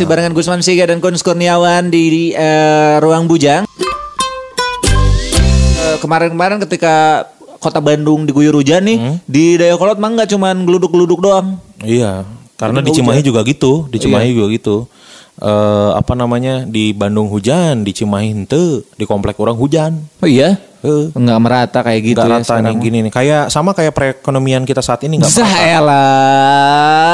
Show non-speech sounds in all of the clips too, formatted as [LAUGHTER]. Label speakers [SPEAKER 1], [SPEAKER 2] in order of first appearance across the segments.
[SPEAKER 1] Masih barengan Gusman Siga dan Kun Kurniawan di, di, eh, ruang bujang. Eh, Kemarin-kemarin ketika kota Bandung diguyur hujan nih,
[SPEAKER 2] Hmm?
[SPEAKER 1] di Dayakolot mah nggak cuman geluduk-geluduk doang.
[SPEAKER 2] Iya, karena di Cimahi juga gitu, di Cimahi
[SPEAKER 1] Iya.
[SPEAKER 2] juga gitu. Eh apa namanya di Bandung hujan, di Cimahi ente, di komplek orang hujan.
[SPEAKER 1] Oh iya?
[SPEAKER 2] Eh,
[SPEAKER 1] Nggak merata kayak gitu
[SPEAKER 2] nggak
[SPEAKER 1] ya
[SPEAKER 2] rata nih gini nih, kayak sama kayak perekonomian kita saat ini nggak merata.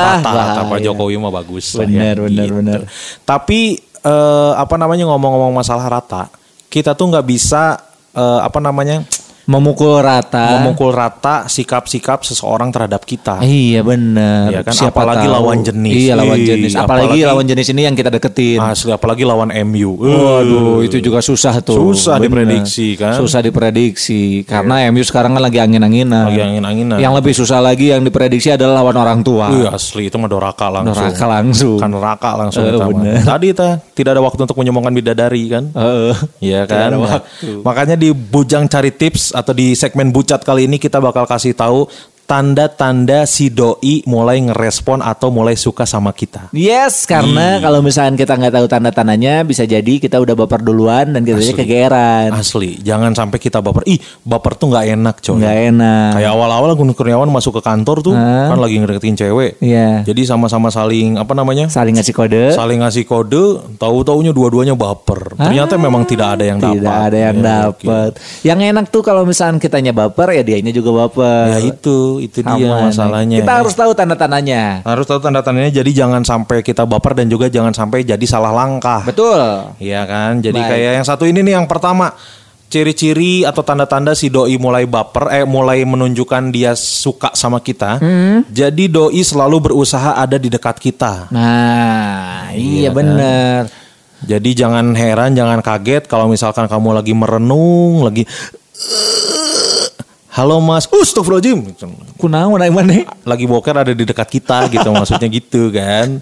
[SPEAKER 2] Rata, rata Pak. Jokowi mah bagus.
[SPEAKER 1] Bener,
[SPEAKER 2] ya,
[SPEAKER 1] bener,
[SPEAKER 2] gitu.
[SPEAKER 1] bener.
[SPEAKER 2] Tapi eh, apa namanya ngomong-ngomong masalah rata, kita tuh nggak bisa eh, apa namanya
[SPEAKER 1] Memukul rata.
[SPEAKER 2] memukul rata sikap-sikap seseorang terhadap kita.
[SPEAKER 1] Iya benar.
[SPEAKER 2] Iya kan, apalagi lawan jenis.
[SPEAKER 1] Iya lawan
[SPEAKER 2] Ih,
[SPEAKER 1] jenis. Apalagi,
[SPEAKER 2] apalagi-
[SPEAKER 1] lawan jenis ini yang kita deketin.
[SPEAKER 2] Asli apalagi lawan MU.
[SPEAKER 1] Waduh, itu juga susah tuh.
[SPEAKER 2] Susah
[SPEAKER 1] Bener.
[SPEAKER 2] diprediksi, kan? Iya.
[SPEAKER 1] Susah diprediksi karena MU sekarang kan lagi angin-anginan.
[SPEAKER 2] Lagi angin-anginan.
[SPEAKER 1] Yang lebih susah lagi yang diprediksi adalah lawan orang tua.
[SPEAKER 2] Iya asli itu mah doraka langsung.
[SPEAKER 1] Neraka langsung.
[SPEAKER 2] Kan neraka langsung
[SPEAKER 1] Eh, bener.
[SPEAKER 2] Tadi ta, tidak ada waktu untuk menyombongkan bidadari kan?
[SPEAKER 1] Heeh.
[SPEAKER 2] Iya
[SPEAKER 1] Tidak
[SPEAKER 2] kan.
[SPEAKER 1] ada waktu.
[SPEAKER 2] makanya di Bujang cari tips atau di segmen bucat kali ini kita bakal kasih tahu tanda-tanda si doi mulai ngerespon atau mulai suka sama kita.
[SPEAKER 1] Yes, karena kalau misalkan kita nggak tahu tanda-tandanya bisa jadi kita udah baper duluan dan kita
[SPEAKER 2] Asli.
[SPEAKER 1] kegeeran.
[SPEAKER 2] Asli, jangan sampai kita baper. Ih, baper tuh nggak enak coy.
[SPEAKER 1] Nggak enak.
[SPEAKER 2] Kayak awal-awal Gun Kurniawan masuk ke kantor tuh
[SPEAKER 1] Hah?
[SPEAKER 2] kan lagi ngedeketin cewek.
[SPEAKER 1] Iya.
[SPEAKER 2] Jadi sama-sama saling apa namanya?
[SPEAKER 1] Saling ngasih kode.
[SPEAKER 2] saling ngasih kode, tahu-taunya dua-duanya baper. Ternyata memang tidak ada yang dapat.
[SPEAKER 1] Tidak ada yang
[SPEAKER 2] Ya,
[SPEAKER 1] dapat. Yang enak tuh kalau misalkan kitanya baper ya dianya juga baper.
[SPEAKER 2] Ya itu, itu dia
[SPEAKER 1] Sama,
[SPEAKER 2] masalahnya.
[SPEAKER 1] Kita harus tahu tanda-tandanya.
[SPEAKER 2] harus tahu tanda-tandanya jadi jangan sampai kita baper dan juga jangan sampai jadi salah langkah.
[SPEAKER 1] Betul.
[SPEAKER 2] Iya kan? Jadi
[SPEAKER 1] Baik.
[SPEAKER 2] kayak yang satu ini nih yang pertama ciri-ciri atau tanda-tanda si doi mulai baper eh mulai menunjukkan dia suka sama kita.
[SPEAKER 1] Hmm.
[SPEAKER 2] Jadi doi selalu berusaha ada di dekat kita.
[SPEAKER 1] Nah, iya,
[SPEAKER 2] Iya kan?
[SPEAKER 1] bener.
[SPEAKER 2] Jadi jangan heran, jangan kaget kalau misalkan kamu lagi merenung, lagi Halo Mas, Astagfirullahaladzim
[SPEAKER 1] Kunaon aing maneh?
[SPEAKER 2] Lagi boker ada di dekat kita gitu Maksudnya gitu kan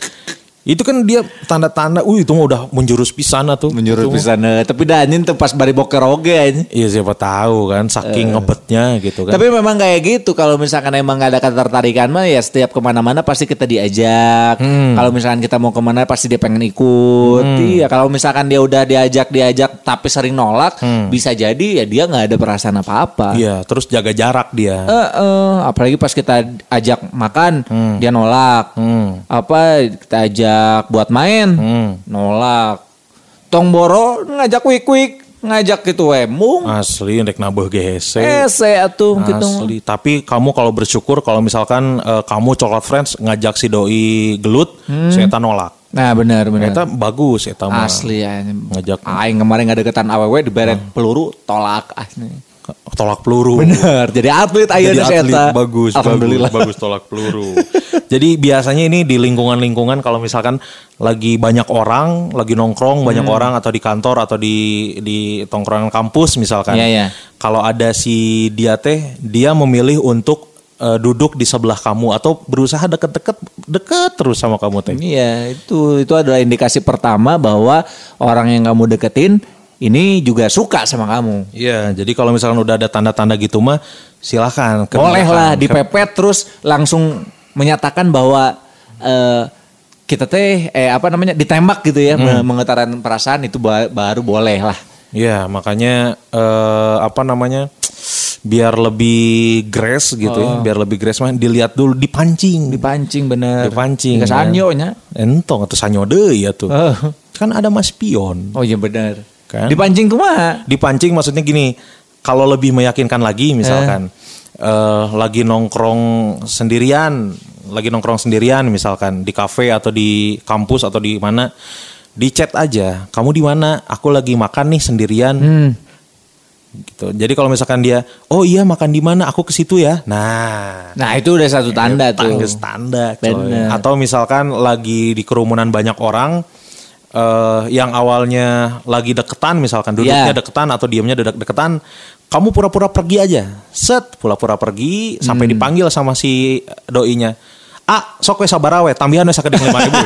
[SPEAKER 2] Itu kan dia tanda-tanda Uh itu mah udah menjurus pisan tuh
[SPEAKER 1] Menjurut
[SPEAKER 2] Itu mah.
[SPEAKER 1] pisan tapi danyin tuh pas bari boker oge anjing.
[SPEAKER 2] Iya siapa tahu kan Saking ngebetnya gitu kan
[SPEAKER 1] Tapi memang kayak gitu kalau misalkan emang gak ada ketertarikan mah ya setiap ke mana-mana pasti kita diajak.
[SPEAKER 2] Hmm.
[SPEAKER 1] Kalau misalkan kita mau ke mana pasti dia pengen ikut. Iya kalau misalkan dia udah diajak diajak tapi sering nolak bisa jadi ya dia nggak ada perasaan apa-apa.
[SPEAKER 2] Hmm. Iya terus jaga jarak dia
[SPEAKER 1] Eh, eh, apalagi pas kita ajak makan dia nolak.
[SPEAKER 2] Hmm.
[SPEAKER 1] Apa kita ajak buat main
[SPEAKER 2] Hmm.
[SPEAKER 1] nolak. Tong boro ngajak wik-wik ngajak gitu we mung.
[SPEAKER 2] Asli ndek nabeh GHC
[SPEAKER 1] Ese atuh gitu.
[SPEAKER 2] Asli. Tapi kamu kalau bersyukur kalau misalkan eh, kamu coklat friends ngajak si doi gelut, saya nolak.
[SPEAKER 1] Nah benar benar.
[SPEAKER 2] Eta bagus eta mah.
[SPEAKER 1] Asli ya.
[SPEAKER 2] Ngajak
[SPEAKER 1] Aing kemarin nggak deketan awewe diberet peluru tolak asli.
[SPEAKER 2] tolak peluru.
[SPEAKER 1] Bener. Jadi atlet
[SPEAKER 2] Jadi
[SPEAKER 1] ayeuna
[SPEAKER 2] atlet
[SPEAKER 1] eta.
[SPEAKER 2] bagus,
[SPEAKER 1] Alhamdulillah.
[SPEAKER 2] bagus, bagus tolak peluru. [LAUGHS] Jadi biasanya ini di lingkungan-lingkungan kalau misalkan lagi banyak orang, lagi nongkrong banyak
[SPEAKER 1] Hmm.
[SPEAKER 2] orang atau di kantor atau di di tongkrongan kampus misalkan.
[SPEAKER 1] Iya, iya.
[SPEAKER 2] Kalau ada si dia teh, dia memilih untuk eh, duduk di sebelah kamu atau berusaha deket-deket deket terus sama kamu teh.
[SPEAKER 1] Iya, itu itu adalah indikasi pertama bahwa orang yang kamu deketin ini juga suka sama kamu.
[SPEAKER 2] Iya, jadi kalau misalkan udah ada tanda-tanda gitu mah silahkan.
[SPEAKER 1] Boleh lah dipepet terus langsung menyatakan bahwa eh, kita teh eh apa namanya ditembak gitu ya
[SPEAKER 2] Hmm.
[SPEAKER 1] mengutarakan perasaan itu ba- baru boleh lah.
[SPEAKER 2] Iya, makanya eh, apa namanya? Biar lebih grace gitu ya, biar lebih grace mah dilihat dulu dipancing,
[SPEAKER 1] Dipancing bener.
[SPEAKER 2] dipancing.
[SPEAKER 1] Ke
[SPEAKER 2] kan.
[SPEAKER 1] sanyo nya.
[SPEAKER 2] Entong atau sanyo deui ya tuh.
[SPEAKER 1] Oh.
[SPEAKER 2] Kan ada mas pion.
[SPEAKER 1] Oh iya bener.
[SPEAKER 2] Kan?
[SPEAKER 1] Dipancing kumaha?
[SPEAKER 2] Dipancing maksudnya gini, kalau lebih meyakinkan lagi misalkan eh, lagi nongkrong sendirian, lagi nongkrong sendirian misalkan di kafe atau di kampus atau di mana, di chat aja, kamu di mana? Aku lagi makan nih sendirian.
[SPEAKER 1] Hmm.
[SPEAKER 2] Gitu. Jadi kalau misalkan dia, oh iya makan di mana? Aku ke situ ya. Nah,
[SPEAKER 1] Nah itu udah satu tanda tuh.
[SPEAKER 2] tanda.
[SPEAKER 1] Bener.
[SPEAKER 2] Atau misalkan lagi di kerumunan banyak orang eh yang awalnya lagi deketan misalkan duduknya
[SPEAKER 1] Iya.
[SPEAKER 2] deketan atau diamnya dek deketan, kamu pura-pura pergi aja. Set, pura-pura pergi sampai
[SPEAKER 1] Hmm.
[SPEAKER 2] dipanggil sama si doinya. Ah, sok we sabarawe, tambahan we sakedik lima ribu.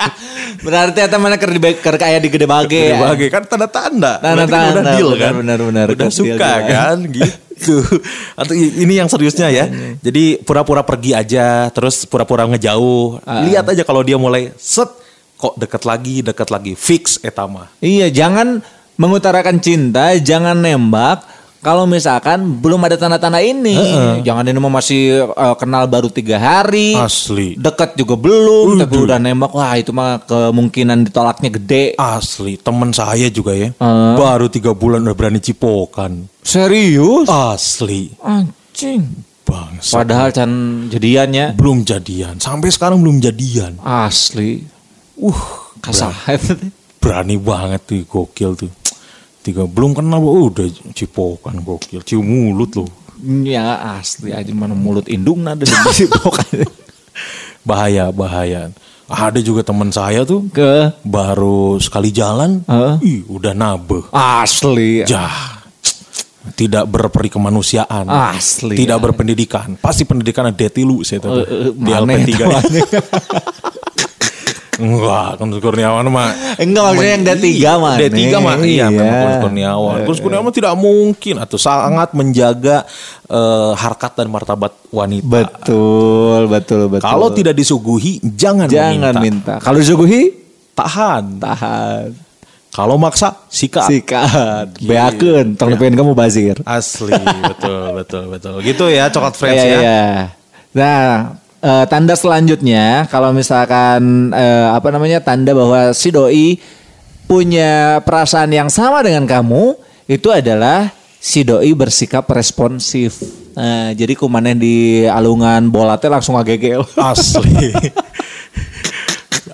[SPEAKER 2] [LAUGHS]
[SPEAKER 1] Berarti eta mana keur di keur kayak di gede bage. ya.
[SPEAKER 2] Bagi kan tanda-tanda.
[SPEAKER 1] Tanda-tanda,
[SPEAKER 2] kan udah deal kan.
[SPEAKER 1] benar, benar.
[SPEAKER 2] Udah suka
[SPEAKER 1] kan. [LAUGHS]
[SPEAKER 2] gitu. Atau ini yang seriusnya ya. Jadi pura-pura pergi aja, terus pura-pura ngejauh.
[SPEAKER 1] Ah.
[SPEAKER 2] Lihat aja kalau dia mulai set kok deket lagi, deket lagi, fix etama.
[SPEAKER 1] Iya, jangan mengutarakan cinta, jangan nembak. Kalau misalkan belum ada tanda-tanda ini, jangan ini masih eh, kenal baru tiga hari,
[SPEAKER 2] Asli.
[SPEAKER 1] dekat juga belum, tapi udah nembak, wah itu mah kemungkinan ditolaknya gede.
[SPEAKER 2] Asli, temen saya juga ya,
[SPEAKER 1] Eh.
[SPEAKER 2] baru tiga bulan udah berani cipokan.
[SPEAKER 1] Serius?
[SPEAKER 2] Asli,
[SPEAKER 1] Anjing.
[SPEAKER 2] bangsa.
[SPEAKER 1] Padahal can jadiannya
[SPEAKER 2] Belum jadian, sampai sekarang belum jadian.
[SPEAKER 1] asli. Uh, kasar.
[SPEAKER 2] Berani banget tuh, gokil tuh. Tiga belum kenal, oh, udah cipokan gokil, cium mulut loh.
[SPEAKER 1] ya asli aja mana mulut indung nada di [LAUGHS] pokoknya.
[SPEAKER 2] Bahaya, bahaya. Ada juga teman saya tuh
[SPEAKER 1] Ke
[SPEAKER 2] baru sekali jalan,
[SPEAKER 1] Heeh.
[SPEAKER 2] ih udah nabe.
[SPEAKER 1] asli.
[SPEAKER 2] Jah, tidak berperi kemanusiaan,
[SPEAKER 1] Asli.
[SPEAKER 2] tidak berpendidikan. Pasti pendidikan detilu saya tahu.
[SPEAKER 1] Eh, eh,
[SPEAKER 2] di
[SPEAKER 1] mana
[SPEAKER 2] LP3 [LAUGHS] Enggak, Kunus Kurniawan mah.
[SPEAKER 1] Enggak maksudnya yang D3 mah.
[SPEAKER 2] D3 mah iya,
[SPEAKER 1] Iya.
[SPEAKER 2] Kunus Kurniawan. Kunus Kurniawan tidak mungkin atau sangat menjaga eh, harkat dan martabat wanita.
[SPEAKER 1] Betul, betul, betul.
[SPEAKER 2] Kalau tidak disuguhi, jangan,
[SPEAKER 1] jangan
[SPEAKER 2] meminta.
[SPEAKER 1] minta. Kalau disuguhi
[SPEAKER 2] Tahan.
[SPEAKER 1] tahan.
[SPEAKER 2] Kalau maksa, sikat.
[SPEAKER 1] Sikat. Beakeun, tong nepikeun kamu bazir.
[SPEAKER 2] Asli, betul, betul, betul. Gitu ya, coklat friends [LAUGHS]
[SPEAKER 1] Iya,
[SPEAKER 2] ya.
[SPEAKER 1] iya. Nah, eh, tanda selanjutnya kalau misalkan eh, apa namanya tanda bahwa si doi punya perasaan yang sama dengan kamu itu adalah si doi bersikap responsif. Nah, jadi kumaneh di alungan bola teh langsung ngagegel. [LAUGHS]
[SPEAKER 2] Asli.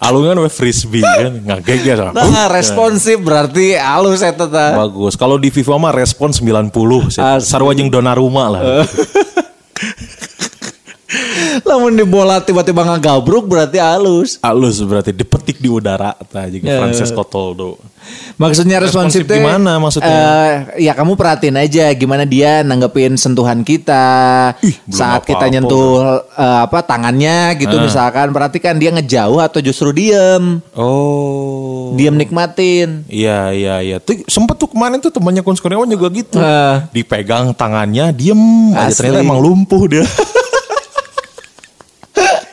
[SPEAKER 2] Alungan we frisbee kan, sama.
[SPEAKER 1] Nah, responsif berarti halus eta teh.
[SPEAKER 2] Bagus. Kalau di FIFA mah respon 90.
[SPEAKER 1] Asli.
[SPEAKER 2] Sarua jeung Donnarumma lah. [LAUGHS]
[SPEAKER 1] Lamun di bola tiba-tiba ngagabruk berarti halus.
[SPEAKER 2] Halus berarti dipetik di udara tah jeung
[SPEAKER 1] Ya.
[SPEAKER 2] Francesco Toldo.
[SPEAKER 1] Maksudnya responsif,
[SPEAKER 2] Responsif gimana maksudnya?
[SPEAKER 1] eh, ya kamu perhatiin aja gimana dia nanggepin sentuhan kita
[SPEAKER 2] Ih,
[SPEAKER 1] saat kita
[SPEAKER 2] apa-apa Ah.
[SPEAKER 1] nyentuh eh, apa tangannya gitu misalkan perhatikan dia ngejauh atau justru diem
[SPEAKER 2] Oh.
[SPEAKER 1] diem nikmatin
[SPEAKER 2] Iya iya iya. Tuh sempet tuh kemarin tuh temannya Kunz Kurniawan juga gitu.
[SPEAKER 1] Eh.
[SPEAKER 2] Dipegang tangannya, diem aja
[SPEAKER 1] Asli.
[SPEAKER 2] ternyata emang lumpuh dia. [LAUGHS]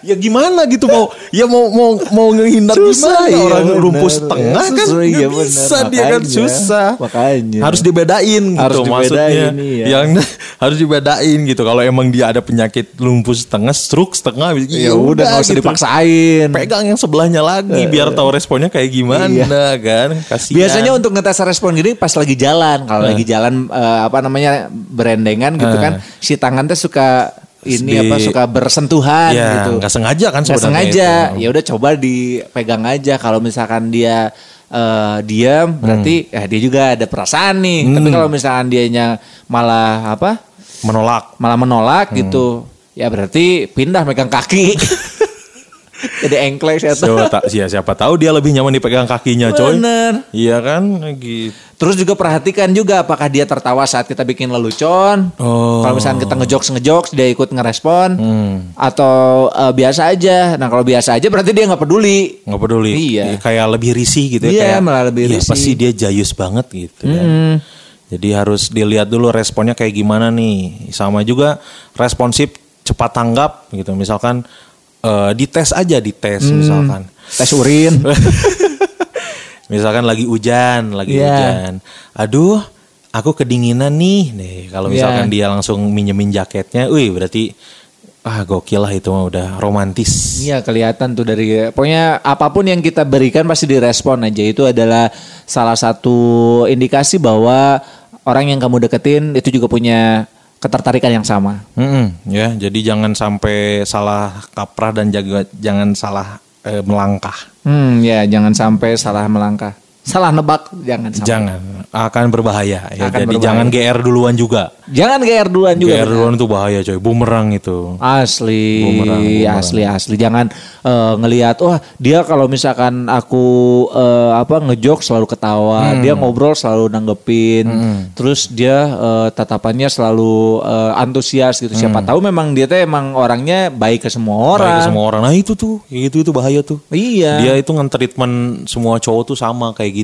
[SPEAKER 2] ya gimana gitu mau ya mau mau mau ngehindar
[SPEAKER 1] Susah,
[SPEAKER 2] gimana
[SPEAKER 1] iya
[SPEAKER 2] orang
[SPEAKER 1] bener.
[SPEAKER 2] lumpuh setengah kan
[SPEAKER 1] Susah, iya
[SPEAKER 2] bisa
[SPEAKER 1] bener.
[SPEAKER 2] dia kan
[SPEAKER 1] Makanya,
[SPEAKER 2] susah
[SPEAKER 1] makanya.
[SPEAKER 2] harus dibedain
[SPEAKER 1] Harus
[SPEAKER 2] gitu
[SPEAKER 1] dibedain,
[SPEAKER 2] maksudnya
[SPEAKER 1] iya.
[SPEAKER 2] yang [LAUGHS] harus dibedain gitu kalau emang dia ada penyakit lumpuh setengah stroke setengah
[SPEAKER 1] ya udah nggak usah
[SPEAKER 2] gitu.
[SPEAKER 1] dipaksain
[SPEAKER 2] pegang yang sebelahnya lagi biar tahu responnya kayak gimana
[SPEAKER 1] Iya.
[SPEAKER 2] kan kasihan
[SPEAKER 1] Biasanya untuk ngetes respon gini pas lagi jalan. Kalau lagi jalan eh, apa namanya berendengan gitu
[SPEAKER 2] Eh.
[SPEAKER 1] kan, si tangan teh suka ini
[SPEAKER 2] Di-
[SPEAKER 1] apa suka bersentuhan
[SPEAKER 2] ya
[SPEAKER 1] gitu.
[SPEAKER 2] nggak sengaja kan sebenarnya
[SPEAKER 1] sengaja.
[SPEAKER 2] itu.
[SPEAKER 1] Ya udah coba dipegang aja. Kalau misalkan dia eh, diam, berarti ya dia juga ada perasaan nih. Tapi
[SPEAKER 2] Hmm.
[SPEAKER 1] kalau misalkan dianya malah apa?
[SPEAKER 2] menolak
[SPEAKER 1] Malah menolak
[SPEAKER 2] Hmm.
[SPEAKER 1] gitu. Ya berarti pindah megang kaki. [LAUGHS] [LAUGHS] Jadi engklek ya
[SPEAKER 2] siapa, ta- ya, siapa tahu dia lebih nyaman dipegang kakinya coy
[SPEAKER 1] Bener.
[SPEAKER 2] iya kan gitu
[SPEAKER 1] Terus juga perhatikan juga apakah dia tertawa saat kita bikin lelucon.
[SPEAKER 2] Oh.
[SPEAKER 1] Kalau misalnya kita ngejokes ngejokes dia ikut ngerespon
[SPEAKER 2] Hmm.
[SPEAKER 1] atau eh, biasa aja. Nah kalau biasa aja berarti dia nggak peduli.
[SPEAKER 2] nggak peduli
[SPEAKER 1] Iya.
[SPEAKER 2] Ya, kayak lebih risih gitu ya
[SPEAKER 1] Iya,
[SPEAKER 2] kayak
[SPEAKER 1] malah lebih
[SPEAKER 2] "Iya,
[SPEAKER 1] risih."
[SPEAKER 2] pasti dia jayus banget gitu kan. jadi harus dilihat dulu responnya kayak gimana nih sama juga responsif cepat tanggap gitu misalkan eh, dites aja dites
[SPEAKER 1] Hmm.
[SPEAKER 2] misalkan
[SPEAKER 1] Tes urin. [LAUGHS]
[SPEAKER 2] misalkan lagi hujan lagi
[SPEAKER 1] Iya.
[SPEAKER 2] hujan aduh aku kedinginan nih nih kalau misalkan
[SPEAKER 1] Iya.
[SPEAKER 2] dia langsung minjemin jaketnya wih berarti ah gokil lah itu mah udah romantis
[SPEAKER 1] Iya kelihatan tuh dari pokoknya apa pun yang kita berikan pasti direspon aja itu adalah salah satu indikasi bahwa orang yang kamu deketin itu juga punya ketertarikan yang sama.
[SPEAKER 2] Mm-mm, ya, jadi jangan sampai salah kaprah dan jaga, jangan salah eh, melangkah.
[SPEAKER 1] Hmm ya jangan sampai salah melangkah. Salah nebak jangan sampai.
[SPEAKER 2] Jangan, akan berbahaya. Ya,
[SPEAKER 1] Akan
[SPEAKER 2] jadi
[SPEAKER 1] berbahaya.
[SPEAKER 2] jangan GR duluan juga.
[SPEAKER 1] Jangan GR duluan juga.
[SPEAKER 2] GR duluan itu bahaya coy, bumerang itu.
[SPEAKER 1] Asli,
[SPEAKER 2] Bumerang, bumerang.
[SPEAKER 1] asli, asli. Jangan eh, ngelihat, wah dia kalau misalkan aku eh, apa ngejok selalu ketawa,
[SPEAKER 2] Hmm.
[SPEAKER 1] dia ngobrol selalu nanggepin, terus dia eh, tatapannya selalu eh, antusias gitu. Siapa tahu memang dia tuh emang orangnya baik ke semua orang.
[SPEAKER 2] Hmm. Baik ke semua orang. Nah itu tuh, gitu itu bahaya tuh.
[SPEAKER 1] Iya.
[SPEAKER 2] Dia itu nge-treatment semua cowok tuh sama kayak gitu.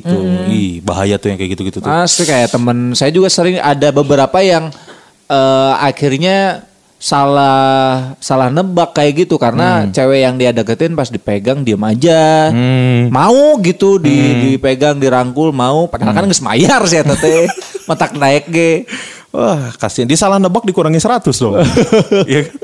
[SPEAKER 2] Ih, bahaya tuh yang kayak gitu-gitu tuh.
[SPEAKER 1] Asli kayak temen saya juga sering ada beberapa yang eh, akhirnya salah salah nebak kayak gitu karena cewek yang dia deketin pas dipegang diem aja.
[SPEAKER 2] Hmm.
[SPEAKER 1] Mau gitu di dipegang dirangkul mau padahal kan geus mayar sih eta teh. [LAUGHS] Matak naik ge.
[SPEAKER 2] Wah, kasihan. Dia salah nebak dikurangi 100 dong. [LAUGHS] Iya kan?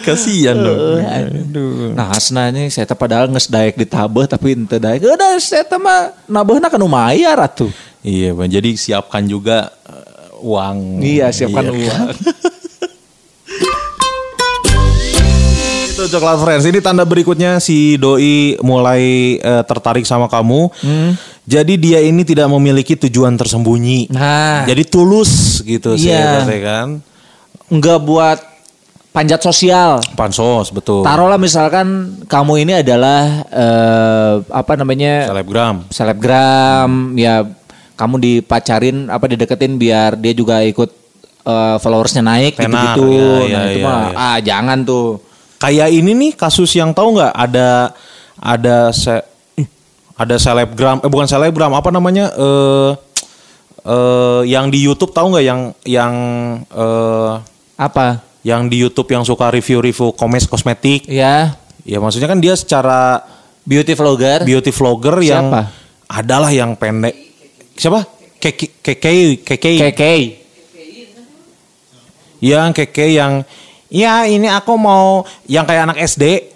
[SPEAKER 2] Kasihan dong. [LAUGHS] Aduh.
[SPEAKER 1] Nah, asnanya saya teh padahal geus daek ditabeh tapi ente daek. Udah saya mah nabehna kan mayar atuh.
[SPEAKER 2] Iya, Bang. Jadi siapkan juga eh, uang.
[SPEAKER 1] Iya, siapkan
[SPEAKER 2] Iya.
[SPEAKER 1] uang. [LAUGHS]
[SPEAKER 2] Itu coklat friends. Ini tanda berikutnya si doi mulai eh, tertarik sama kamu.
[SPEAKER 1] Hmm.
[SPEAKER 2] Jadi dia ini tidak memiliki tujuan tersembunyi.
[SPEAKER 1] Nah,
[SPEAKER 2] Jadi tulus gitu sih
[SPEAKER 1] Iya.
[SPEAKER 2] ya kan.
[SPEAKER 1] enggak buat panjat sosial.
[SPEAKER 2] Pansos betul.
[SPEAKER 1] Taruhlah misalkan kamu ini adalah eh, apa namanya
[SPEAKER 2] Selebgram.
[SPEAKER 1] selebgram, ya kamu dipacarin apa dideketin biar dia juga ikut eh, followersnya naik gitu-gitu.
[SPEAKER 2] iya,
[SPEAKER 1] nah
[SPEAKER 2] iya,
[SPEAKER 1] itu
[SPEAKER 2] iya,
[SPEAKER 1] mah
[SPEAKER 2] iya.
[SPEAKER 1] ah jangan tuh.
[SPEAKER 2] Kayak ini nih kasus yang tahu nggak ada ada se, ada selebgram eh bukan selebgram apa namanya eh eh yang di YouTube tahu nggak yang yang eh
[SPEAKER 1] Apa?
[SPEAKER 2] Yang di YouTube yang suka review-review komes kosmetik.
[SPEAKER 1] Ya,
[SPEAKER 2] Ya maksudnya kan dia secara
[SPEAKER 1] beauty vlogger.
[SPEAKER 2] beauty vlogger yang
[SPEAKER 1] Siapa?
[SPEAKER 2] adalah yang pendek. Siapa? Keke keke keke.
[SPEAKER 1] KK.
[SPEAKER 2] Yang keke yang ya ini aku mau yang kayak anak SD.
[SPEAKER 1] Eh,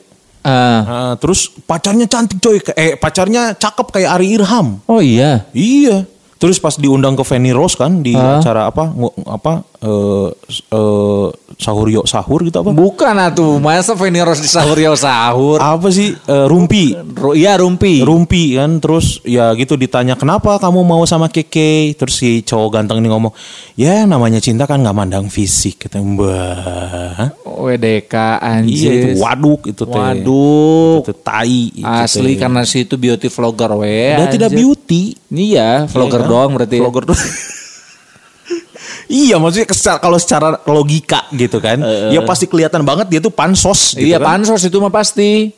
[SPEAKER 2] Eh, terus pacarnya cantik coy. Eh pacarnya cakep kayak Ari Irham.
[SPEAKER 1] oh iya.
[SPEAKER 2] Iya. Terus pas diundang ke Fanny Rose kan di
[SPEAKER 1] Hah?
[SPEAKER 2] acara apa apa eh eh, sahur yuk sahur gitu apa?
[SPEAKER 1] Bukan atuh, masa Feni Rose di sahur ya sahur.
[SPEAKER 2] Apa sih Eh, rumpi?
[SPEAKER 1] Ru- Iya rumpi.
[SPEAKER 2] Rumpi kan terus ya gitu ditanya kenapa kamu mau sama Keke terus si cowok ganteng ini ngomong ya namanya cinta kan nggak mandang fisik kata mbah
[SPEAKER 1] WDK
[SPEAKER 2] iya itu
[SPEAKER 1] anjir.
[SPEAKER 2] waduk itu teh
[SPEAKER 1] Waduh.
[SPEAKER 2] itu tai itu
[SPEAKER 1] Asli
[SPEAKER 2] teh.
[SPEAKER 1] karena si itu beauty vlogger we.
[SPEAKER 2] Udah tidak
[SPEAKER 1] anjir.
[SPEAKER 2] beauty
[SPEAKER 1] Iya, vlogger
[SPEAKER 2] Iya kan?
[SPEAKER 1] doang berarti.
[SPEAKER 2] vlogger doang [LAUGHS] Iya maksudnya secara- kalau secara logika gitu kan ya pasti kelihatan banget dia tuh pansos gitu
[SPEAKER 1] iya,
[SPEAKER 2] kan.
[SPEAKER 1] pansos itu mah pasti.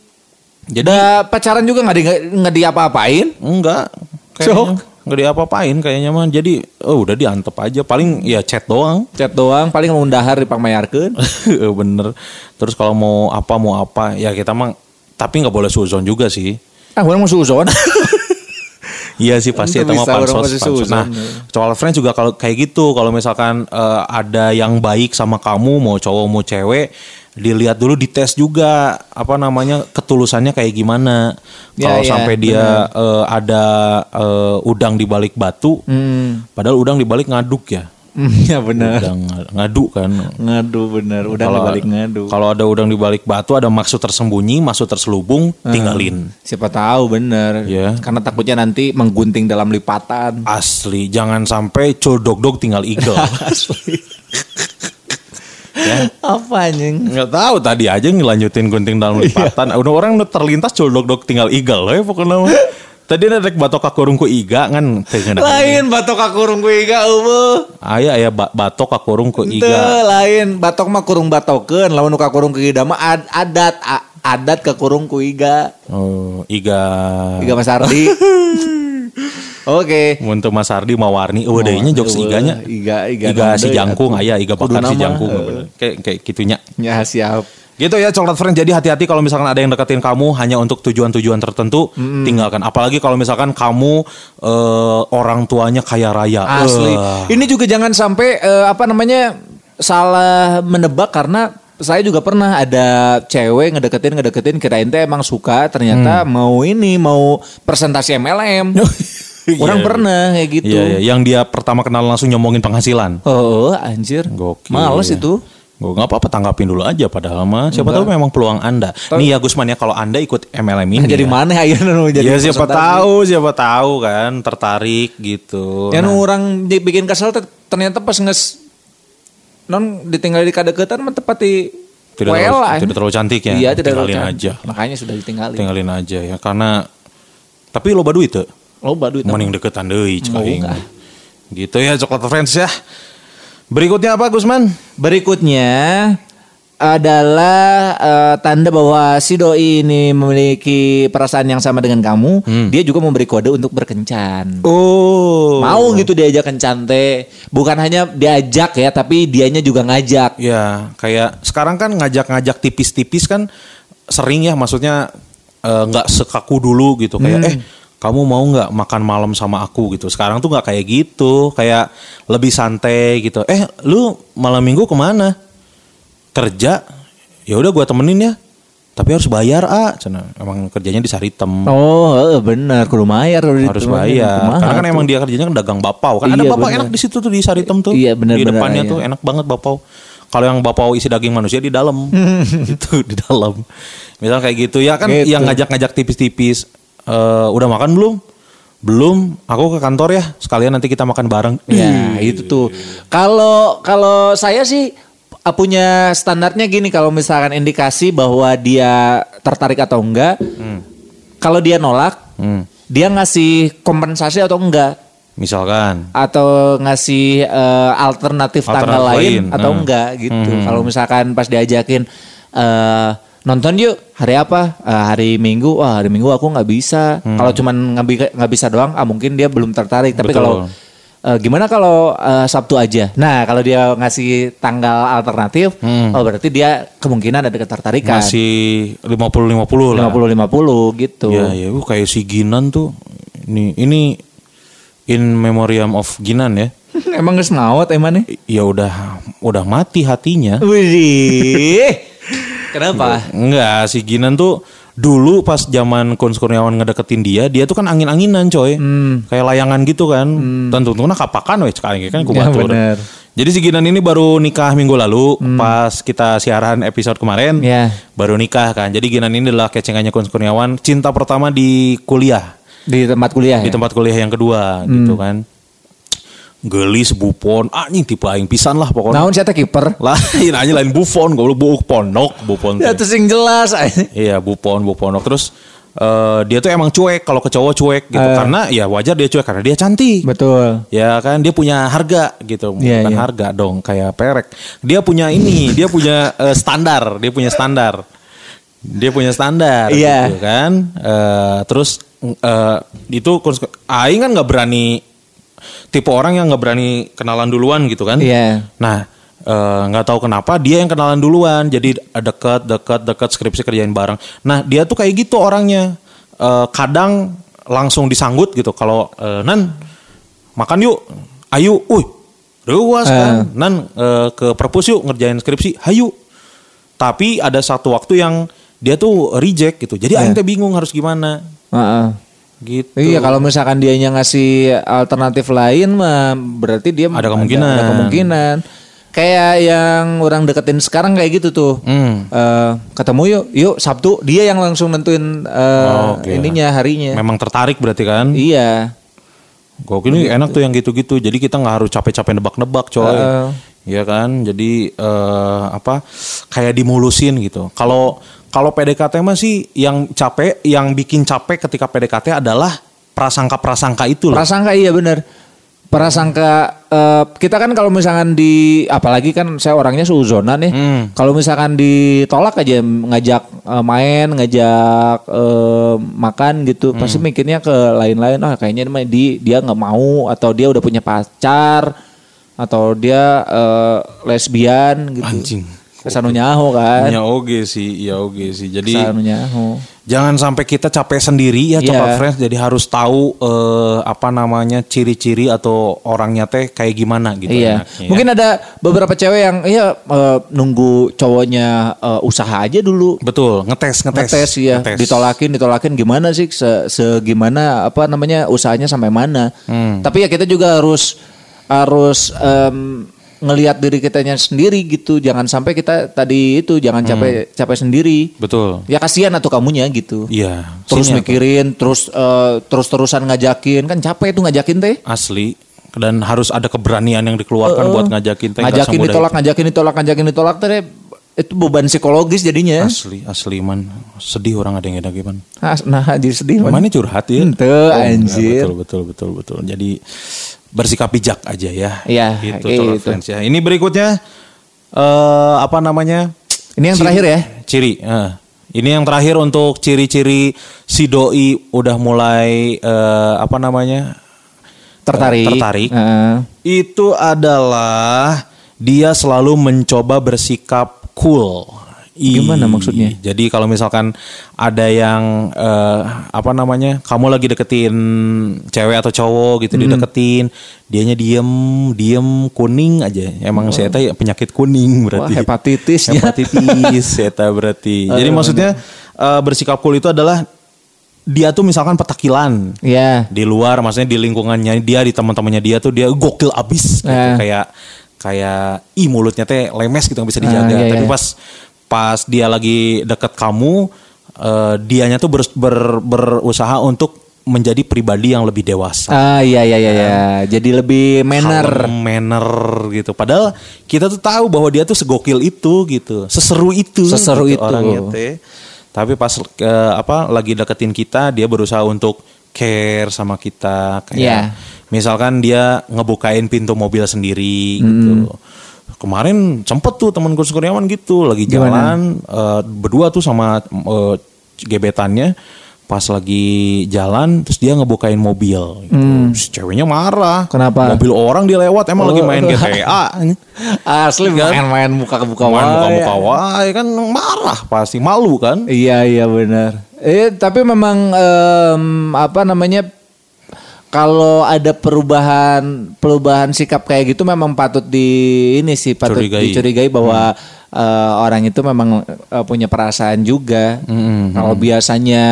[SPEAKER 2] Jadi
[SPEAKER 1] Udah pacaran juga nggak di nggak diapa-apain.
[SPEAKER 2] enggak kayaknya nggak diapa-apain kayaknya mah jadi oh udah diantep aja paling ya chat doang
[SPEAKER 1] Chat doang, paling mau undahar dipangmayarkeun. [LAUGHS]
[SPEAKER 2] bener terus kalau mau apa mau apa ya kita mah tapi nggak boleh suzon juga sih
[SPEAKER 1] ah, orang mau suzon. [LAUGHS]
[SPEAKER 2] Iya sih pasti
[SPEAKER 1] Itu
[SPEAKER 2] mah pansos, Nah, cowok friends juga kalau kayak gitu, kalau misalkan eh, ada yang baik sama kamu, mau cowok mau cewek, dilihat dulu dites juga apa namanya ketulusannya kayak gimana.
[SPEAKER 1] Ya,
[SPEAKER 2] kalau
[SPEAKER 1] ya,
[SPEAKER 2] sampai dia eh, ada eh, udang di balik batu,
[SPEAKER 1] Hmm.
[SPEAKER 2] padahal udang di balik ngaduk ya. [LAUGHS]
[SPEAKER 1] Iya benar.
[SPEAKER 2] Udang ngadu kan.
[SPEAKER 1] Ngadu bener, udah
[SPEAKER 2] Kalau-
[SPEAKER 1] dibalik ngadu.
[SPEAKER 2] Kalau ada udang di balik batu ada maksud tersembunyi, maksud terselubung, tinggalin.
[SPEAKER 1] Siapa tahu bener.
[SPEAKER 2] Iya.
[SPEAKER 1] Karena takutnya nanti menggunting dalam lipatan.
[SPEAKER 2] Asli, jangan sampai codok-dok tinggal eagle. [LAUGHS]
[SPEAKER 1] Apa anjing?
[SPEAKER 2] Nggak tahu tadi aja ngelanjutin gunting dalam lipatan. Udah orang udah terlintas colok dok tinggal igal ya pokoknya. [LAUGHS] Tadi ada batok kakurung ku iga kan.
[SPEAKER 1] Lain batok kakurung ku iga eueuh.
[SPEAKER 2] Aya aya ba- batok kakurung ku
[SPEAKER 1] Teu
[SPEAKER 2] iga.
[SPEAKER 1] lain batok mah kurung batokeun, lamun nu kakurung ku iga mah ad- adat a- adat kakurung ku iga.
[SPEAKER 2] Oh, iga.
[SPEAKER 1] Iga Mas Ardi. [LAUGHS] Oke.
[SPEAKER 2] Untuk Mas Ardi mau warni eueuh deui nya jokes iganya.
[SPEAKER 1] Iga iga
[SPEAKER 2] Iga si jangkung
[SPEAKER 1] atuh.
[SPEAKER 2] aya iga bakar si jangkung. Kayak kayak gitunya.
[SPEAKER 1] Ya siap.
[SPEAKER 2] Gitu ya coklat friend. Jadi hati-hati kalau misalkan ada yang deketin kamu hanya untuk tujuan-tujuan tertentu, tinggalkan. Apalagi kalau misalkan kamu eh, orang tuanya kaya raya.
[SPEAKER 1] Asli.
[SPEAKER 2] Eh,
[SPEAKER 1] Ini juga jangan sampai eh, apa namanya salah menebak karena saya juga pernah ada cewek ngedeketin ngedeketin kirain teh emang suka ternyata mau ini mau presentasi MLM. [LAUGHS] Orang
[SPEAKER 2] Iya,
[SPEAKER 1] pernah kayak gitu.
[SPEAKER 2] Iya, iya. Yang dia pertama kenal langsung nyomongin penghasilan.
[SPEAKER 1] Oh, anjir.
[SPEAKER 2] Gokil.
[SPEAKER 1] Males itu.
[SPEAKER 2] Gue nggak apa-apa tanggapin dulu aja padahal mah siapa tahu memang peluang anda. Nih ya Gusman ya kalau anda ikut MLM ini.
[SPEAKER 1] Nah, jadi
[SPEAKER 2] ya.
[SPEAKER 1] mana nu jadi
[SPEAKER 2] ya siapa tahu, siapa tahu kan tertarik gitu.
[SPEAKER 1] Ya
[SPEAKER 2] Nah,
[SPEAKER 1] orang bikin kesel ternyata pas nges non ditinggal di kadeketan mah tepat di
[SPEAKER 2] tidak
[SPEAKER 1] well
[SPEAKER 2] terlalu, tidak terlalu cantik ya.
[SPEAKER 1] Iya, tidak terlalu
[SPEAKER 2] tinggalin
[SPEAKER 1] cantik.
[SPEAKER 2] aja.
[SPEAKER 1] Makanya sudah ditinggalin.
[SPEAKER 2] Tinggalin aja ya karena tapi lo duit tuh.
[SPEAKER 1] Loba duit.
[SPEAKER 2] Mending deketan deui cek
[SPEAKER 1] Mau
[SPEAKER 2] aing.
[SPEAKER 1] nggak?
[SPEAKER 2] Gitu ya coklat friends ya. Berikutnya apa Gusman?
[SPEAKER 1] Berikutnya adalah eh, tanda bahwa si doi ini memiliki perasaan yang sama dengan kamu, dia juga memberi kode untuk berkencan.
[SPEAKER 2] Oh.
[SPEAKER 1] Mau gitu diajak kencan teh. Bukan hanya diajak ya, tapi dianya juga ngajak.
[SPEAKER 2] Ya, kayak sekarang kan ngajak-ngajak tipis-tipis kan sering ya maksudnya eh, nggak sekaku dulu gitu kayak
[SPEAKER 1] Hmm.
[SPEAKER 2] eh kamu mau nggak makan malam sama aku gitu. Sekarang tuh nggak kayak gitu, kayak lebih santai gitu. Eh, lu malam minggu ke mana? Kerja? Ya udah gua temenin ya. Tapi harus bayar ah, Cina. Emang kerjanya di Saritem.
[SPEAKER 1] Oh, benar, kudu bayar
[SPEAKER 2] harus bayar. Karena kan
[SPEAKER 1] tuh?
[SPEAKER 2] emang dia kerjanya kan dagang bapau. Kan ada
[SPEAKER 1] Iya,
[SPEAKER 2] bapau
[SPEAKER 1] bener.
[SPEAKER 2] enak di situ tuh di Saritem tuh.
[SPEAKER 1] Iya, bener,
[SPEAKER 2] Di
[SPEAKER 1] bener,
[SPEAKER 2] depannya
[SPEAKER 1] iya.
[SPEAKER 2] tuh enak banget bapau. Kalau yang bapau isi daging manusia di dalam. [LAUGHS] itu di dalam. Misal kayak gitu ya kan
[SPEAKER 1] Gitu.
[SPEAKER 2] yang ngajak-ngajak tipis-tipis. Eh, udah makan belum? Belum. Aku ke kantor ya. Sekalian nanti kita makan bareng.
[SPEAKER 1] Ya, itu tuh. Kalau kalau saya sih uh, punya standarnya gini kalau misalkan indikasi bahwa dia tertarik atau enggak. Kalau dia nolak,
[SPEAKER 2] Hmm.
[SPEAKER 1] dia ngasih kompensasi atau enggak
[SPEAKER 2] Misalkan.
[SPEAKER 1] atau ngasih eh, alternatif tanggal
[SPEAKER 2] Alternatif
[SPEAKER 1] lain
[SPEAKER 2] lain,
[SPEAKER 1] atau
[SPEAKER 2] hmm.
[SPEAKER 1] enggak gitu. Kalau misalkan pas diajakin eh nonton yuk hari apa? Eh, hari Minggu. Wah, hari Minggu aku nggak bisa. Kalau cuman nggak bi- nggak bisa doang, ah mungkin dia belum tertarik. Tapi kalau eh, gimana kalau eh, Sabtu aja? Nah, kalau dia ngasih tanggal alternatif, oh berarti dia kemungkinan ada ketertarikan.
[SPEAKER 2] Masih 50-50 lah.
[SPEAKER 1] 50-50 gitu.
[SPEAKER 2] Ya, ya, uh, kayak si Ginan tuh. Ini ini in memoriam of Ginan ya. [LAUGHS]
[SPEAKER 1] Emang semawat emang nih?
[SPEAKER 2] Ya udah udah mati hatinya.
[SPEAKER 1] Widih. Kenapa?
[SPEAKER 2] Enggak, si Ginan tuh dulu pas zaman Kun Kurniawan ngedeketin dia, dia tuh kan angin-anginan coy.
[SPEAKER 1] Hmm.
[SPEAKER 2] Kayak layangan gitu kan. Tentu tentu kapakan weh kan ku
[SPEAKER 1] Ya, bener.
[SPEAKER 2] Jadi si Ginan ini baru nikah minggu lalu pas kita siaran episode kemarin.
[SPEAKER 1] Hmm. Ya.
[SPEAKER 2] Baru nikah kan. Jadi Ginan ini adalah kecengannya Kun Kurniawan, cinta pertama di kuliah.
[SPEAKER 1] Di tempat kuliah
[SPEAKER 2] Di
[SPEAKER 1] ya?
[SPEAKER 2] tempat kuliah yang kedua
[SPEAKER 1] Hmm.
[SPEAKER 2] gitu kan. Gelis Buffon, anjing tipe aing pisan lah pokoknya.
[SPEAKER 1] Naon [LAUGHS] teh kiper.
[SPEAKER 2] Lain aja lain Buffon, goblok buuk ponok, Buffon.
[SPEAKER 1] Ya terus yang jelas.
[SPEAKER 2] Iya, Buffon, Buffonok. Terus eh, dia tuh emang cuek kalau ke cowok cuek gitu.
[SPEAKER 1] Eh.
[SPEAKER 2] Karena ya wajar dia cuek karena dia cantik.
[SPEAKER 1] Betul.
[SPEAKER 2] Ya kan dia punya harga gitu,
[SPEAKER 1] Iya,
[SPEAKER 2] bukan
[SPEAKER 1] iya.
[SPEAKER 2] harga dong kayak perek. Dia punya ini, dia punya eh, standar, dia punya standar. Dia punya standar
[SPEAKER 1] Iya.
[SPEAKER 2] gitu kan. Eh, terus eh, itu aing kan nggak berani tipe orang yang nggak berani kenalan duluan gitu kan.
[SPEAKER 1] Iya.
[SPEAKER 2] Nah, eh, nggak tahu kenapa dia yang kenalan duluan, jadi dekat, dekat, dekat skripsi kerjain bareng. Nah, dia tuh kayak gitu orangnya. Eh, kadang langsung disanggut gitu. Kalau eh, nan makan yuk, ayo, uy, ruas kan, nan eh, ke perpus yuk ngerjain skripsi, hayu. Tapi ada satu waktu yang dia tuh reject gitu. Jadi aing teh bingung harus gimana.
[SPEAKER 1] Heeh.
[SPEAKER 2] Gitu.
[SPEAKER 1] Iya kalau misalkan dianya ngasih alternatif lain mah berarti dia
[SPEAKER 2] Ada kemungkinan.
[SPEAKER 1] Ada, kemungkinan. Kayak yang orang deketin sekarang kayak gitu tuh.
[SPEAKER 2] Hmm.
[SPEAKER 1] Eh, ketemu yuk, yuk Sabtu dia yang langsung nentuin eh,
[SPEAKER 2] Oh, oke.
[SPEAKER 1] ininya harinya.
[SPEAKER 2] Memang tertarik berarti kan?
[SPEAKER 1] Iya.
[SPEAKER 2] Gokil ini enak tuh yang gitu-gitu. Jadi kita nggak harus capek-capek nebak-nebak, coy.
[SPEAKER 1] Heeh.
[SPEAKER 2] Iya kan? Jadi eh, apa? Kayak dimulusin gitu. Kalau kalau PDKT mah sih yang capek, yang bikin capek ketika PDKT adalah prasangka-prasangka itu loh.
[SPEAKER 1] Prasangka iya bener. Prasangka eh, kita kan kalau misalkan di apalagi kan saya orangnya suuzona nih.
[SPEAKER 2] Hmm.
[SPEAKER 1] Kalau misalkan ditolak aja ngajak eh, main, ngajak eh, makan gitu,
[SPEAKER 2] Hmm.
[SPEAKER 1] pasti mikirnya ke lain-lain. Ah kayaknya di dia nggak mau atau dia udah punya pacar atau dia eh, lesbian gitu.
[SPEAKER 2] Anjing.
[SPEAKER 1] Kesanu nyaho kan.
[SPEAKER 2] Ya oke sih, ya oke sih. Jadi
[SPEAKER 1] Kesanu nyaho.
[SPEAKER 2] jangan sampai kita capek sendiri ya,
[SPEAKER 1] Iya.
[SPEAKER 2] Copa Friends. Jadi harus tahu eh, apa namanya ciri-ciri atau orangnya teh kayak gimana gitu.
[SPEAKER 1] Iya,
[SPEAKER 2] enaknya.
[SPEAKER 1] mungkin ada beberapa cewek yang iya eh, nunggu cowoknya eh, usaha aja dulu.
[SPEAKER 2] betul ngetes ngetes
[SPEAKER 1] Ngetes ya,
[SPEAKER 2] ngetes.
[SPEAKER 1] ditolakin ditolakin gimana sih se, segimana apa namanya usahanya sampai mana.
[SPEAKER 2] Hmm.
[SPEAKER 1] Tapi ya kita juga harus harus em, ngelihat diri kitanya sendiri gitu. Jangan sampai kita tadi itu jangan capek capek sendiri.
[SPEAKER 2] Betul.
[SPEAKER 1] Ya kasihan atau kamunya gitu.
[SPEAKER 2] Iya.
[SPEAKER 1] Terus
[SPEAKER 2] sini
[SPEAKER 1] mikirin, terus eh, terus terusan ngajakin kan capek itu ngajakin teh.
[SPEAKER 2] asli dan harus ada keberanian yang dikeluarkan buat ngajakin teh
[SPEAKER 1] ngajakin ditolak, ngajakin ditolak, ngajakin ditolak teh itu beban psikologis
[SPEAKER 2] itu.
[SPEAKER 1] jadinya.
[SPEAKER 2] asli asli man sedih orang ada yang ada gimana
[SPEAKER 1] Nah, jadi sedih. man.
[SPEAKER 2] mana curhat ya
[SPEAKER 1] Ente,
[SPEAKER 2] Oh, enggak,
[SPEAKER 1] anjir.
[SPEAKER 2] betul betul betul betul jadi bersikap bijak aja ya
[SPEAKER 1] Iya,
[SPEAKER 2] gitu
[SPEAKER 1] gitu.
[SPEAKER 2] Friends ya ini berikutnya eh apa namanya
[SPEAKER 1] Ini yang terakhir ya.
[SPEAKER 2] Ciri. eh. Ini yang terakhir untuk ciri-ciri si doi udah mulai eh, apa namanya?
[SPEAKER 1] Tertarik.
[SPEAKER 2] tertarik.
[SPEAKER 1] Heeh.
[SPEAKER 2] Itu adalah dia selalu mencoba bersikap cool.
[SPEAKER 1] Gimana maksudnya?
[SPEAKER 2] Jadi kalau misalkan ada yang eh, apa namanya, kamu lagi deketin cewek atau cowok gitu
[SPEAKER 1] Hmm.
[SPEAKER 2] dideketin, dianya diem, diem kuning aja. Emang saya tahu ya penyakit kuning
[SPEAKER 1] Wah,
[SPEAKER 2] berarti.
[SPEAKER 1] hepatitis ya.
[SPEAKER 2] Hepatitis, saya berarti. [LAUGHS] Jadi maksudnya eh, bersikap cool itu adalah dia tuh misalkan petakilan
[SPEAKER 1] Iya.
[SPEAKER 2] di luar maksudnya di lingkungannya dia di teman-temannya dia tuh dia gokil abis gitu
[SPEAKER 1] Eh.
[SPEAKER 2] kayak kayak ih mulutnya teh lemes gitu nggak bisa dijaga
[SPEAKER 1] Ah, iya,
[SPEAKER 2] tapi
[SPEAKER 1] iya.
[SPEAKER 2] pas pas dia lagi deket kamu eh, dianya tuh ber- ber- berusaha untuk menjadi pribadi yang lebih dewasa
[SPEAKER 1] Ah iya iya iya iya. Jadi lebih manner.
[SPEAKER 2] Kalem, manner gitu padahal kita tuh tahu bahwa dia tuh segokil itu gitu seseru itu
[SPEAKER 1] Seseru
[SPEAKER 2] gitu
[SPEAKER 1] itu.
[SPEAKER 2] orangnya teh tapi pas eh, apa lagi deketin kita dia berusaha untuk care sama kita kayak
[SPEAKER 1] Iya.
[SPEAKER 2] misalkan dia ngebukain pintu mobil sendiri gitu kemarin sempet tuh temen Gus Kurniawan gitu lagi jalan eh, berdua tuh sama eh, gebetannya pas lagi jalan terus dia ngebukain mobil gitu. Terus ceweknya marah
[SPEAKER 1] Kenapa?
[SPEAKER 2] mobil orang dia lewat emang lagi
[SPEAKER 1] Oh.
[SPEAKER 2] main GTA [LAUGHS]
[SPEAKER 1] Asli main-main muka ke buka
[SPEAKER 2] main
[SPEAKER 1] wae.
[SPEAKER 2] muka-muka wae kan marah pasti malu kan
[SPEAKER 1] Iya iya benar. Eh tapi memang em, apa namanya kalau ada perubahan perubahan sikap kayak gitu memang patut di ini sih patut
[SPEAKER 2] Curigai.
[SPEAKER 1] dicurigai bahwa eh, orang itu memang eh, punya perasaan juga. Kalau biasanya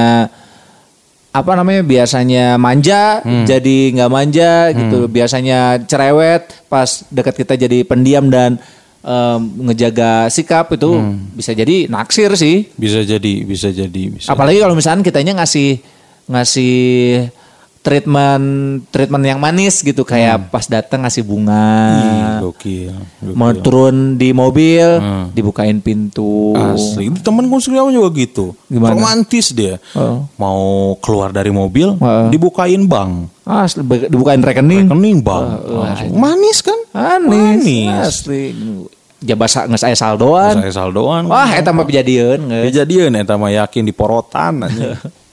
[SPEAKER 1] apa namanya biasanya manja jadi nggak manja gitu. Biasanya cerewet pas dekat kita jadi pendiam dan em, ngejaga sikap itu bisa jadi naksir sih.
[SPEAKER 2] Bisa jadi bisa jadi bisa
[SPEAKER 1] Apalagi kalau misalkan kitanya ngasih ngasih treatment treatment yang manis gitu kayak pas datang ngasih bunga.
[SPEAKER 2] Ih, gokil, gokil.
[SPEAKER 1] Mau turun di mobil, dibukain pintu.
[SPEAKER 2] Asli, itu temen Gus Kurniawan juga gitu.
[SPEAKER 1] Gimana?
[SPEAKER 2] Romantis dia.
[SPEAKER 1] Oh.
[SPEAKER 2] Mau keluar dari mobil,
[SPEAKER 1] Heeh.
[SPEAKER 2] dibukain bank.
[SPEAKER 1] Asli dibukain rekening.
[SPEAKER 2] Rekening bank. Langsung. Manis kan?
[SPEAKER 1] Manis.
[SPEAKER 2] Manis.
[SPEAKER 1] Asli. Jabasa nggak saya saldoan.
[SPEAKER 2] Saya saldoan.
[SPEAKER 1] Wah, eta mah kejadian.
[SPEAKER 2] Kejadian eta mah yakin diporotan aja. [LAUGHS]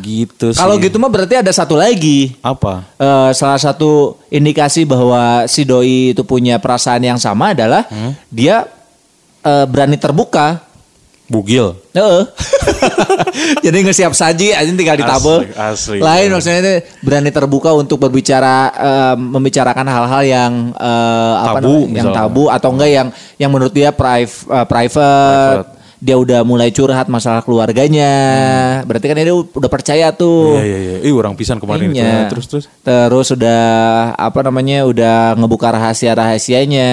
[SPEAKER 2] gitu sih.
[SPEAKER 1] Kalau gitu mah berarti ada satu lagi.
[SPEAKER 2] apa?
[SPEAKER 1] Eh, salah satu indikasi bahwa si doi itu punya perasaan yang sama adalah
[SPEAKER 2] Hmm?
[SPEAKER 1] dia eh, berani terbuka.
[SPEAKER 2] Bugil.
[SPEAKER 1] Heeh. [LAUGHS] Jadi ngesiap saji aja tinggal ditabel.
[SPEAKER 2] Asli, asli.
[SPEAKER 1] Lain maksudnya itu berani terbuka untuk berbicara eh, membicarakan hal-hal yang apa
[SPEAKER 2] Tabu,
[SPEAKER 1] namanya, yang tabu atau enggak yang yang menurut dia eh, private.
[SPEAKER 2] Private.
[SPEAKER 1] Dia udah mulai curhat masalah keluarganya. Berarti kan dia udah percaya tuh.
[SPEAKER 2] Iya iya iya. Ih orang pisan kemarin itu.
[SPEAKER 1] Iya.
[SPEAKER 2] Terus terus.
[SPEAKER 1] Terus udah apa namanya udah ngebuka rahasia rahasianya.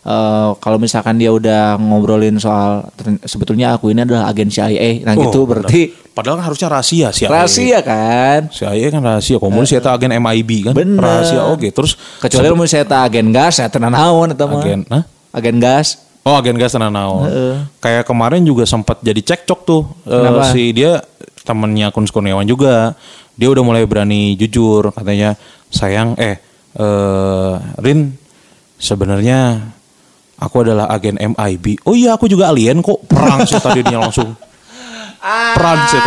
[SPEAKER 1] Eh, kalau misalkan dia udah ngobrolin soal sebetulnya aku ini adalah agen CIA, nah
[SPEAKER 2] Oh,
[SPEAKER 1] gitu berarti
[SPEAKER 2] Padahal kan harusnya rahasia sih.
[SPEAKER 1] rahasia kan.
[SPEAKER 2] CIA kan rahasia. Komunis saya agen MIB kan.
[SPEAKER 1] Bener.
[SPEAKER 2] Rahasia oke. Terus
[SPEAKER 1] Kecuali mau saya agen gas, saya tenan naon atau mah.
[SPEAKER 2] agen, Hah?
[SPEAKER 1] Agen gas.
[SPEAKER 2] Oh agen gas naon. Kayak kemarin juga sempat jadi cekcok tuh.
[SPEAKER 1] Kenapa?
[SPEAKER 2] si dia temennya Kun Kurniawan juga. Dia udah mulai berani jujur katanya sayang eh eh Rin sebenarnya aku adalah agen MIB. Oh iya aku juga alien kok. Perang sih tadi dia langsung. Perang sih.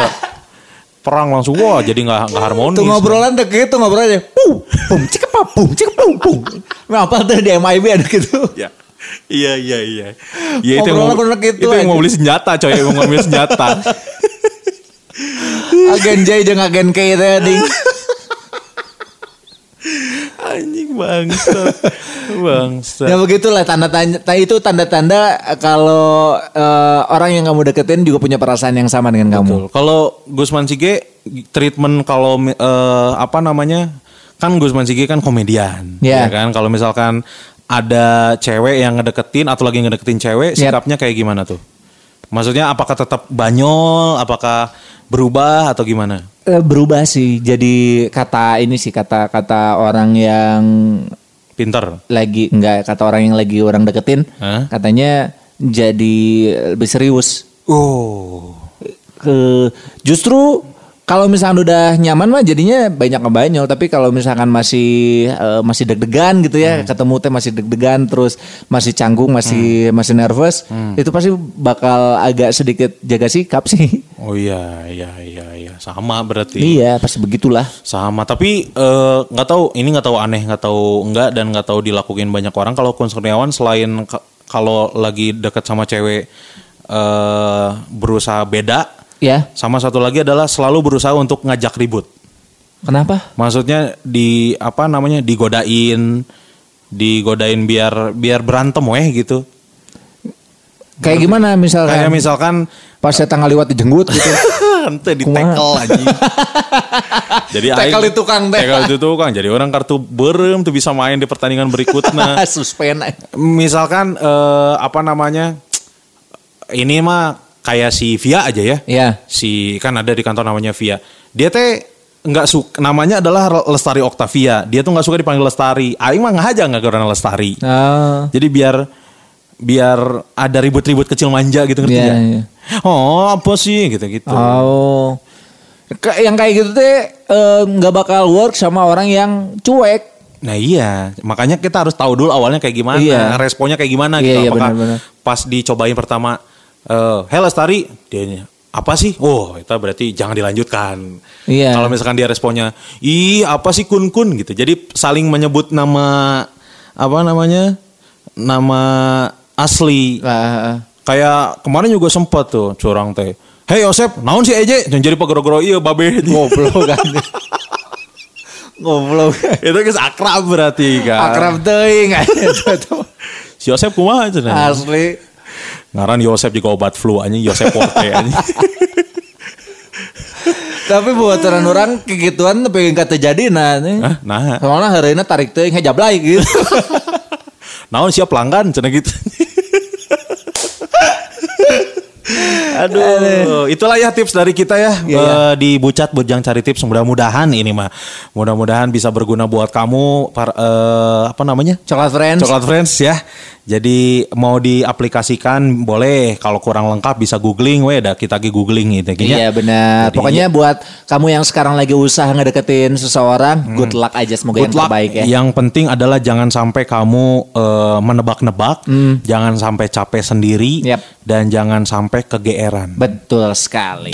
[SPEAKER 2] Perang langsung wah jadi nggak nggak harmonis.
[SPEAKER 1] Tuh ngobrolan deh gitu ngobrolannya. Pum, pum, cik apa, pum, cik pum, pum. Apa tuh di MIB ada gitu.
[SPEAKER 2] Ya. Iya iya iya. Ya itu yang mau,
[SPEAKER 1] gitu
[SPEAKER 2] itu yang mau beli senjata coy, mau ngambil senjata. [LAUGHS]
[SPEAKER 1] agen J jeung agen K tadi.
[SPEAKER 2] Anjing bangsa. bangsa.
[SPEAKER 1] Ya begitulah tanda tanda itu tanda-tanda kalau eh, orang yang kamu deketin juga punya perasaan yang sama dengan kamu.
[SPEAKER 2] Betul. Kalau Gusman Sige treatment kalau eh, apa namanya? Kan Gusman Sige kan komedian,
[SPEAKER 1] Ya.
[SPEAKER 2] ya kan? Kalau misalkan ada cewek yang ngedeketin atau lagi ngedeketin cewek,
[SPEAKER 1] Yap.
[SPEAKER 2] sikapnya kayak gimana tuh? Maksudnya apakah tetap banyol, apakah berubah atau gimana?
[SPEAKER 1] Eh, berubah sih jadi kata ini sih kata kata orang yang
[SPEAKER 2] Pinter.
[SPEAKER 1] lagi enggak kata orang yang lagi orang deketin
[SPEAKER 2] Hah?
[SPEAKER 1] katanya jadi lebih serius
[SPEAKER 2] Oh.
[SPEAKER 1] ke justru kalau misalkan udah nyaman mah jadinya banyak ngebanyol tapi kalau misalkan masih eh, masih deg-degan gitu ya ketemu teh masih deg-degan terus masih canggung masih masih nervous itu pasti bakal agak sedikit jaga sikap sih [LAUGHS]
[SPEAKER 2] Oh iya, iya, iya, iya. Sama berarti.
[SPEAKER 1] iya pasti begitulah
[SPEAKER 2] Sama, tapi eh, nggak tahu ini nggak tahu aneh, nggak tahu enggak dan nggak tahu dilakuin banyak orang. Kalau Kun Kurniawan selain ka- kalau lagi deket sama cewek eh berusaha beda,
[SPEAKER 1] ya
[SPEAKER 2] sama satu lagi adalah selalu berusaha untuk ngajak ribut.
[SPEAKER 1] kenapa
[SPEAKER 2] Maksudnya di apa namanya digodain, digodain biar biar berantem weh gitu.
[SPEAKER 1] kayak gimana misalkan
[SPEAKER 2] Kayak misalkan
[SPEAKER 1] pas saya tanggal lewat dijenggut gitu [LAUGHS]
[SPEAKER 2] ente di tackle aja. [LAUGHS] Jadi
[SPEAKER 1] Tackle di tukang teh.
[SPEAKER 2] Tackle di tukang. Jadi orang kartu berem tuh bisa main di pertandingan berikutnya. [LAUGHS]
[SPEAKER 1] suspend
[SPEAKER 2] Misalkan eh, apa namanya? Ini mah kayak si Via aja ya.
[SPEAKER 1] ya
[SPEAKER 2] Si kan ada di kantor namanya Via. Dia teh nggak suka namanya adalah Lestari Octavia. Dia tuh nggak suka dipanggil Lestari. Aing mah nggak aja nggak karena Lestari.
[SPEAKER 1] Ah.
[SPEAKER 2] Jadi biar biar ada ribut-ribut kecil manja gitu ngerti
[SPEAKER 1] Iya,
[SPEAKER 2] nggak?
[SPEAKER 1] iya.
[SPEAKER 2] Oh apa sih gitu-gitu.
[SPEAKER 1] Oh. Yang kayak gitu teh eh, nggak bakal work sama orang yang cuek.
[SPEAKER 2] Nah iya, makanya kita harus tahu dulu awalnya kayak gimana,
[SPEAKER 1] Iya.
[SPEAKER 2] responnya kayak gimana
[SPEAKER 1] Iya,
[SPEAKER 2] gitu.
[SPEAKER 1] iya,
[SPEAKER 2] Apakah
[SPEAKER 1] benar-benar.
[SPEAKER 2] pas dicobain pertama, eh hey Lestari, dia apa sih? Oh, itu berarti jangan dilanjutkan.
[SPEAKER 1] Iya.
[SPEAKER 2] Kalau misalkan dia responnya, ih apa sih kun kun gitu. Jadi saling menyebut nama apa namanya, nama asli.
[SPEAKER 1] Lah,
[SPEAKER 2] Kayak kemarin juga sempat tuh curang teh. Hey Yosep, naon sih Eje? Jangan jadi pegoro-goro iya babe. [LAUGHS]
[SPEAKER 1] goblok kan. goblok.
[SPEAKER 2] itu guys akrab berarti kan.
[SPEAKER 1] Akrab teuing [LAUGHS]
[SPEAKER 2] Si Yosep kumaha cenah?
[SPEAKER 1] Asli.
[SPEAKER 2] Ngaran Yosep juga obat flu aja, Yosep Forte aja.
[SPEAKER 1] Tapi buat orang-orang kegituan tapi enggak terjadi nah. nih.
[SPEAKER 2] Hah? Nah,
[SPEAKER 1] Soalnya hari ini tarik teuing jablay gitu. [LAUGHS]
[SPEAKER 2] naon siap pelanggan cenah gitu. Aduh, itulah ya tips dari kita ya
[SPEAKER 1] Iya,
[SPEAKER 2] Eh, di Bucat Bujang cari tips. Mudah-mudahan ini mah, mudah-mudahan bisa berguna buat kamu. Par, eh, apa namanya?
[SPEAKER 1] Coklat friends.
[SPEAKER 2] Coklat Friends ya. Jadi mau diaplikasikan boleh. Kalau kurang lengkap bisa googling, weh. Dah kita lagi googling gitu.
[SPEAKER 1] Iya benar.
[SPEAKER 2] Jadi-
[SPEAKER 1] Pokoknya buat kamu yang sekarang lagi usaha ngedeketin seseorang, good luck aja semoga
[SPEAKER 2] Hmm. Good
[SPEAKER 1] yang
[SPEAKER 2] luck.
[SPEAKER 1] terbaik ya.
[SPEAKER 2] Yang penting adalah jangan sampai kamu eh, menebak-nebak, jangan sampai capek sendiri,
[SPEAKER 1] Hmm. Yap.
[SPEAKER 2] dan jangan sampai kegeeran.
[SPEAKER 1] Betul sekali.